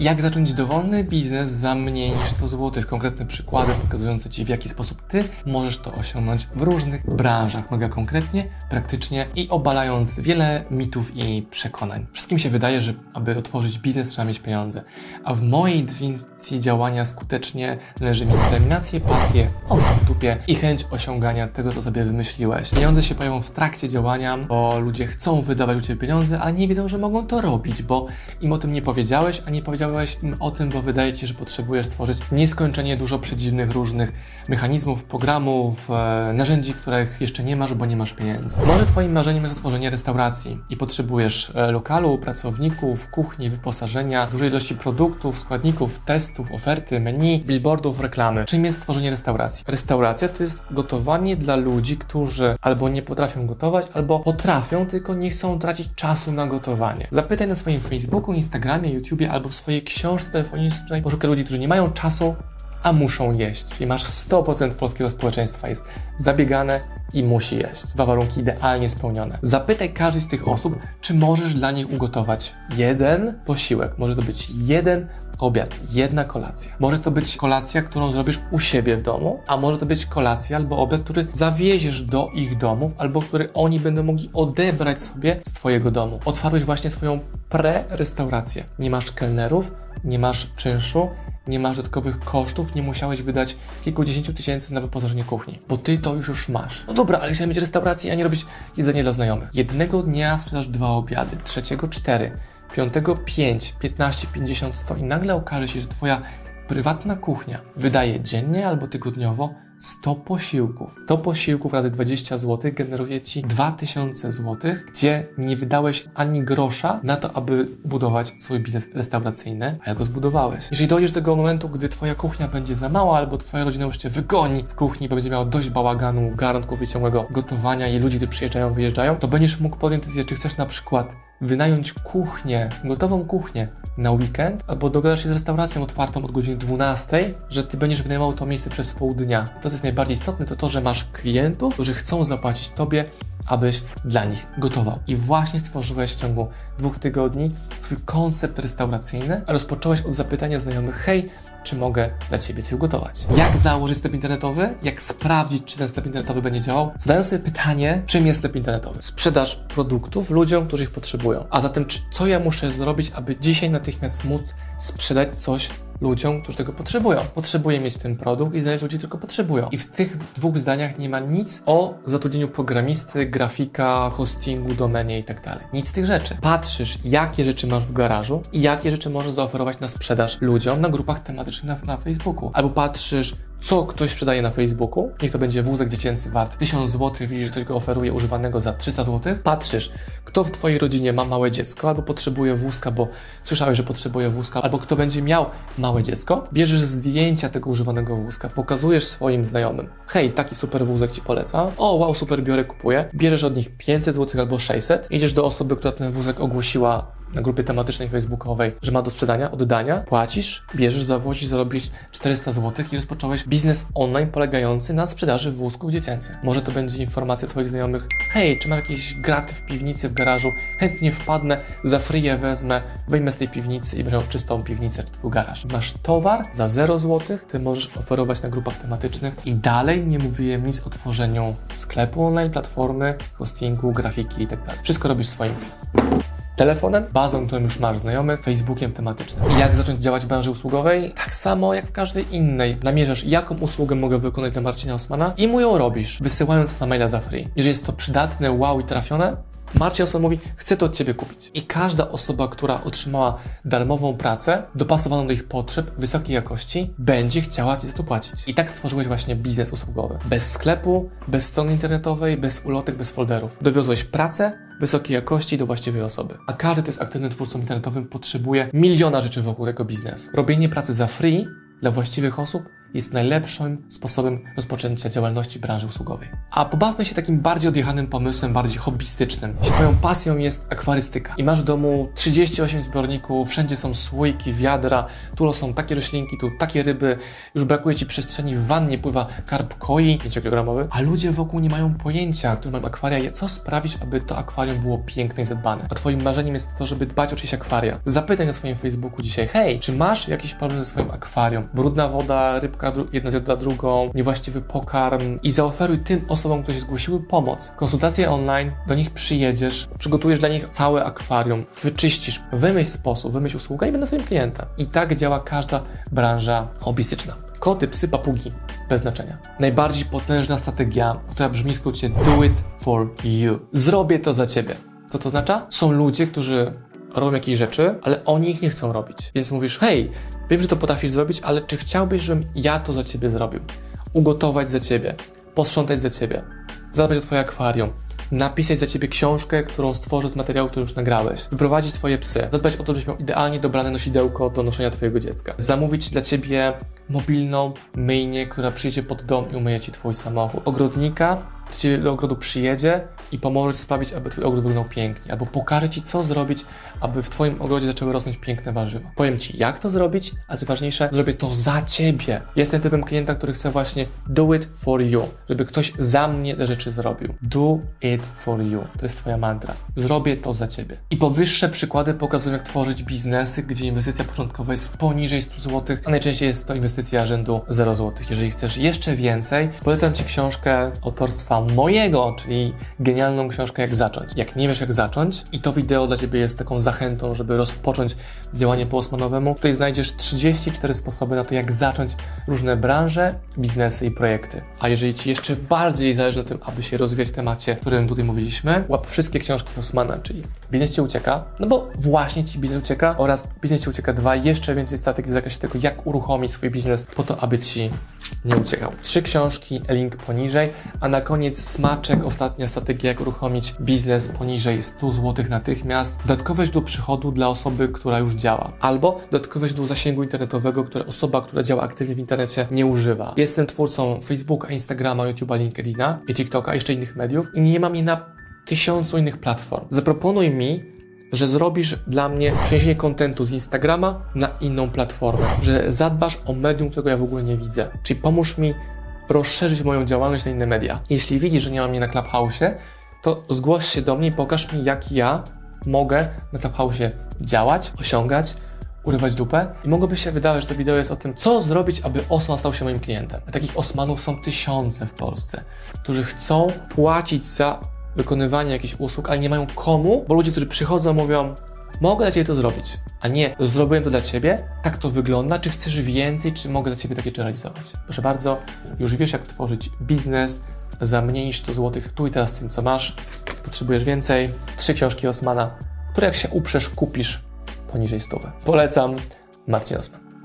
Jak zacząć dowolny biznes za mniej niż 100 zł? Konkretne przykłady pokazujące Ci, w jaki sposób Ty możesz to osiągnąć w różnych branżach, mega konkretnie, praktycznie i obalając wiele mitów i przekonań. Wszystkim się wydaje, że aby otworzyć biznes trzeba mieć pieniądze, a w mojej definicji działania skutecznie należy mieć determinację, pasję, oko w dupie i chęć osiągania tego, co sobie wymyśliłeś. Pieniądze się pojawią w trakcie działania, bo ludzie chcą wydawać u Ciebie pieniądze, ale nie wiedzą, że mogą to robić, bo im o tym nie powiedziałeś, a nie powiedziałeś powiedziałeś o tym, bo wydaje Ci że potrzebujesz stworzyć nieskończenie dużo przedziwnych różnych mechanizmów, programów, e, narzędzi, których jeszcze nie masz, bo nie masz pieniędzy. Może Twoim marzeniem jest otworzenie restauracji i potrzebujesz e, lokalu, pracowników, kuchni, wyposażenia, dużej ilości produktów, składników, testów, oferty, menu, billboardów, reklamy. Czym jest tworzenie restauracji? Restauracja to jest gotowanie dla ludzi, którzy albo nie potrafią gotować, albo potrafią, tylko nie chcą tracić czasu na gotowanie. Zapytaj na swoim Facebooku, Instagramie, YouTubie albo w swojej książce telefonicznej poszukaj ludzi, którzy nie mają czasu, a muszą jeść. Czyli masz 100% polskiego społeczeństwa jest zabiegane i musi jeść. Dwa warunki idealnie spełnione. Zapytaj każdej z tych osób, czy możesz dla nich ugotować jeden posiłek. Może to być jeden obiad, jedna kolacja. Może to być kolacja, którą zrobisz u siebie w domu, a może to być kolacja albo obiad, który zawieziesz do ich domów, albo który oni będą mogli odebrać sobie z Twojego domu. Otwarłeś właśnie swoją pre-restaurację. Nie masz kelnerów, nie masz czynszu, nie masz dodatkowych kosztów, nie musiałeś wydać kilkudziesięciu tysięcy na wyposażenie kuchni, bo ty to już już masz. No dobra, ale chciałem mieć restaurację, a nie robić jedzenie dla znajomych. Jednego dnia sprzedasz dwa obiady, trzeciego cztery, piątego 5, 15, 50, 100 i nagle okaże się, że Twoja prywatna kuchnia wydaje dziennie albo tygodniowo 100 posiłków. 100 posiłków razy 20 zł generuje Ci 2000 zł, gdzie nie wydałeś ani grosza na to, aby budować swój biznes restauracyjny, ale go zbudowałeś. Jeżeli dojdziesz do tego momentu, gdy Twoja kuchnia będzie za mała, albo Twoja rodzina już Cię wygoni z kuchni, bo będzie miała dość bałaganu, garnków i ciągłego gotowania i ludzi, którzy przyjeżdżają, wyjeżdżają, to będziesz mógł podjąć decyzję, czy chcesz na przykład wynająć kuchnię, gotową kuchnię na weekend, albo dogadasz się z restauracją otwartą od godziny 12, że ty będziesz wynajmował to miejsce przez pół dnia. To, co jest najbardziej istotne, to to, że masz klientów, którzy chcą zapłacić tobie, abyś dla nich gotował. I właśnie stworzyłeś w ciągu dwóch tygodni swój koncept restauracyjny, a rozpocząłeś od zapytania znajomych, hej, czy mogę dla Ciebie coś ugotować. Jak założyć sklep internetowy? Jak sprawdzić, czy ten sklep internetowy będzie działał? Zadając sobie pytanie, czym jest sklep internetowy? Sprzedaż produktów ludziom, którzy ich potrzebują. A zatem, co ja muszę zrobić, aby dzisiaj natychmiast móc sprzedać coś ludziom, którzy tego potrzebują. Potrzebuję mieć ten produkt i znaleźć ludzi, tylko potrzebują. I w tych dwóch zdaniach nie ma nic o zatrudnieniu programisty, grafika, hostingu, domenie i tak. Nic z tych rzeczy. Patrzysz, jakie rzeczy masz w garażu i jakie rzeczy możesz zaoferować na sprzedaż ludziom na grupach tematycznych na, na Facebooku. Albo patrzysz, co ktoś sprzedaje na Facebooku, niech to będzie wózek dziecięcy wart 1000 zł, widzisz, że ktoś go oferuje używanego za 300 zł, patrzysz, kto w Twojej rodzinie ma małe dziecko, albo potrzebuje wózka, bo słyszałeś, że potrzebuje wózka, albo kto będzie miał małe dziecko, bierzesz zdjęcia tego używanego wózka, pokazujesz swoim znajomym, hej, taki super wózek Ci polecam, o, wow, super, biorę, kupuję, bierzesz od nich 500 zł albo 600, idziesz do osoby, która ten wózek ogłosiła na grupie tematycznej facebookowej, że ma do sprzedania, oddania, płacisz, bierzesz, zawozisz, zarobisz 400 zł i rozpocząłeś biznes online polegający na sprzedaży wózków dziecięcych. Może to będzie informacja Twoich znajomych, hej, czy masz jakieś graty w piwnicy, w garażu, chętnie wpadnę, za free wezmę, wyjmę z tej piwnicy i będę miał czystą piwnicę czy Twój garaż. Masz towar za 0 zł, Ty możesz oferować na grupach tematycznych i dalej nie mówiłem nic o tworzeniu sklepu online, platformy, hostingu, grafiki itd. Tak Wszystko robisz swoim telefonem, bazą, którą już masz znajomych, Facebookiem tematycznym. I jak zacząć działać w branży usługowej? Tak samo jak w każdej innej. Namierzasz, jaką usługę mogę wykonać dla Marcina Osmana i mu ją robisz, wysyłając na maila za free. Jeżeli jest to przydatne, wow i trafione, Marcin Osman mówi, chcę to od Ciebie kupić. I każda osoba, która otrzymała darmową pracę, dopasowaną do ich potrzeb, wysokiej jakości, będzie chciała Ci za to płacić. I tak stworzyłeś właśnie biznes usługowy. Bez sklepu, bez strony internetowej, bez ulotek, bez folderów. Dowiozłeś pracę, wysokiej jakości do właściwej osoby. A każdy, kto jest aktywnym twórcą internetowym, potrzebuje miliona rzeczy wokół tego biznesu. Robienie pracy za free dla właściwych osób jest najlepszym sposobem rozpoczęcia działalności branży usługowej. A pobawmy się takim bardziej odjechanym pomysłem, bardziej hobbystycznym. Jeśli Twoją pasją jest akwarystyka i masz w domu 38 zbiorników, wszędzie są słoiki, wiadra, tu są takie roślinki, tu takie ryby, już brakuje Ci przestrzeni, w wannie pływa karp koi 5-kilogramowy, a ludzie wokół nie mają pojęcia, którzy mają akwaria, co sprawić, aby to akwarium było piękne i zadbane. A Twoim marzeniem jest to, żeby dbać o czyjeś akwaria. Zapytaj na swoim Facebooku dzisiaj, hej, czy masz jakiś problem ze swoim akwarium? Brudna woda, rybka jedna zjadła drugą, niewłaściwy pokarm i zaoferuj tym osobom, które się zgłosiły pomoc. Konsultacje online, do nich przyjedziesz, przygotujesz dla nich całe akwarium, wyczyścisz, wymyśl sposób, wymyśl usługę i będę swoim klientem. I tak działa każda branża hobbystyczna. Koty, psy, papugi, bez znaczenia. Najbardziej potężna strategia, która brzmi w skrócie do it for you. Zrobię to za ciebie. Co to oznacza? Są ludzie, którzy robią jakieś rzeczy, ale oni ich nie chcą robić. Więc mówisz, hej, wiem, że to potrafisz zrobić, ale czy chciałbyś, żebym ja to za ciebie zrobił? Ugotować za ciebie, posprzątać za ciebie, zadbać o twoje akwarium, napisać za ciebie książkę, którą stworzę z materiału, który już nagrałeś, wyprowadzić twoje psy, zadbać o to, żebyś miał idealnie dobrane nosidełko do noszenia twojego dziecka, zamówić dla ciebie mobilną myjnię, która przyjdzie pod dom i umyje ci twój samochód, ogrodnika, do ciebie do ogrodu przyjedzie i pomoże sprawić, aby twój ogród wyglądał pięknie, albo pokaże ci, co zrobić, aby w twoim ogrodzie zaczęły rosnąć piękne warzywa. Powiem ci, jak to zrobić, a co ważniejsze, zrobię to za ciebie. Jestem typem klienta, który chce właśnie do it for you, żeby ktoś za mnie te rzeczy zrobił. Do it for you. To jest twoja mantra. Zrobię to za ciebie. I powyższe przykłady pokazują, jak tworzyć biznesy, gdzie inwestycja początkowa jest poniżej 100 zł, a najczęściej jest to inwestycja rzędu 0 zł. Jeżeli chcesz jeszcze więcej, polecam ci książkę autorstwa mojego, czyli genialną książkę Jak zacząć. Jak nie wiesz jak zacząć i to wideo dla Ciebie jest taką zachętą, żeby rozpocząć działanie po Osmanowemu, tutaj znajdziesz 34 sposoby na to, jak zacząć różne branże, biznesy i projekty. A jeżeli Ci jeszcze bardziej zależy na tym, aby się rozwijać w temacie, o którym tutaj mówiliśmy, łap wszystkie książki Osmana, czyli Biznes Ci ucieka, no bo właśnie Ci biznes ucieka oraz Biznes Ci ucieka 2, jeszcze więcej strategii w zakresie tego, jak uruchomić swój biznes po to, aby Ci nie uciekał. Trzy książki, link poniżej, a na koniec smaczek, ostatnia strategia, jak uruchomić biznes poniżej 100 zł natychmiast, dodatkowe źródło przychodu dla osoby, która już działa, albo dodatkowe źródło zasięgu internetowego, które osoba, która działa aktywnie w internecie nie używa. Jestem twórcą Facebooka, Instagrama, YouTube'a, LinkedIna i TikToka, jeszcze innych mediów i nie mam je na tysiącu innych platform. Zaproponuj mi że zrobisz dla mnie przeniesienie kontentu z Instagrama na inną platformę, że zadbasz o medium, którego ja w ogóle nie widzę. Czyli pomóż mi rozszerzyć moją działalność na inne media. Jeśli widzisz, że nie mam mnie na Clubhouse, to zgłoś się do mnie i pokaż mi, jak ja mogę na Clubhouse działać, osiągać, urywać dupę i mogłoby się wydawać, że to wideo jest o tym, co zrobić, aby Osman stał się moim klientem. A takich Osmanów są tysiące w Polsce, którzy chcą płacić za wykonywanie jakichś usług, ale nie mają komu, bo ludzie, którzy przychodzą, mówią, mogę dla Ciebie to zrobić, a nie zrobiłem to dla Ciebie, tak to wygląda, czy chcesz więcej, czy mogę dla Ciebie takie rzeczy realizować. Proszę bardzo, już wiesz, jak tworzyć biznes za mniej niż 100 zł, tu i teraz z tym, co masz. Potrzebujesz więcej. Trzy książki Osmana, które jak się uprzesz, kupisz poniżej 100. Polecam. Marcin Osman.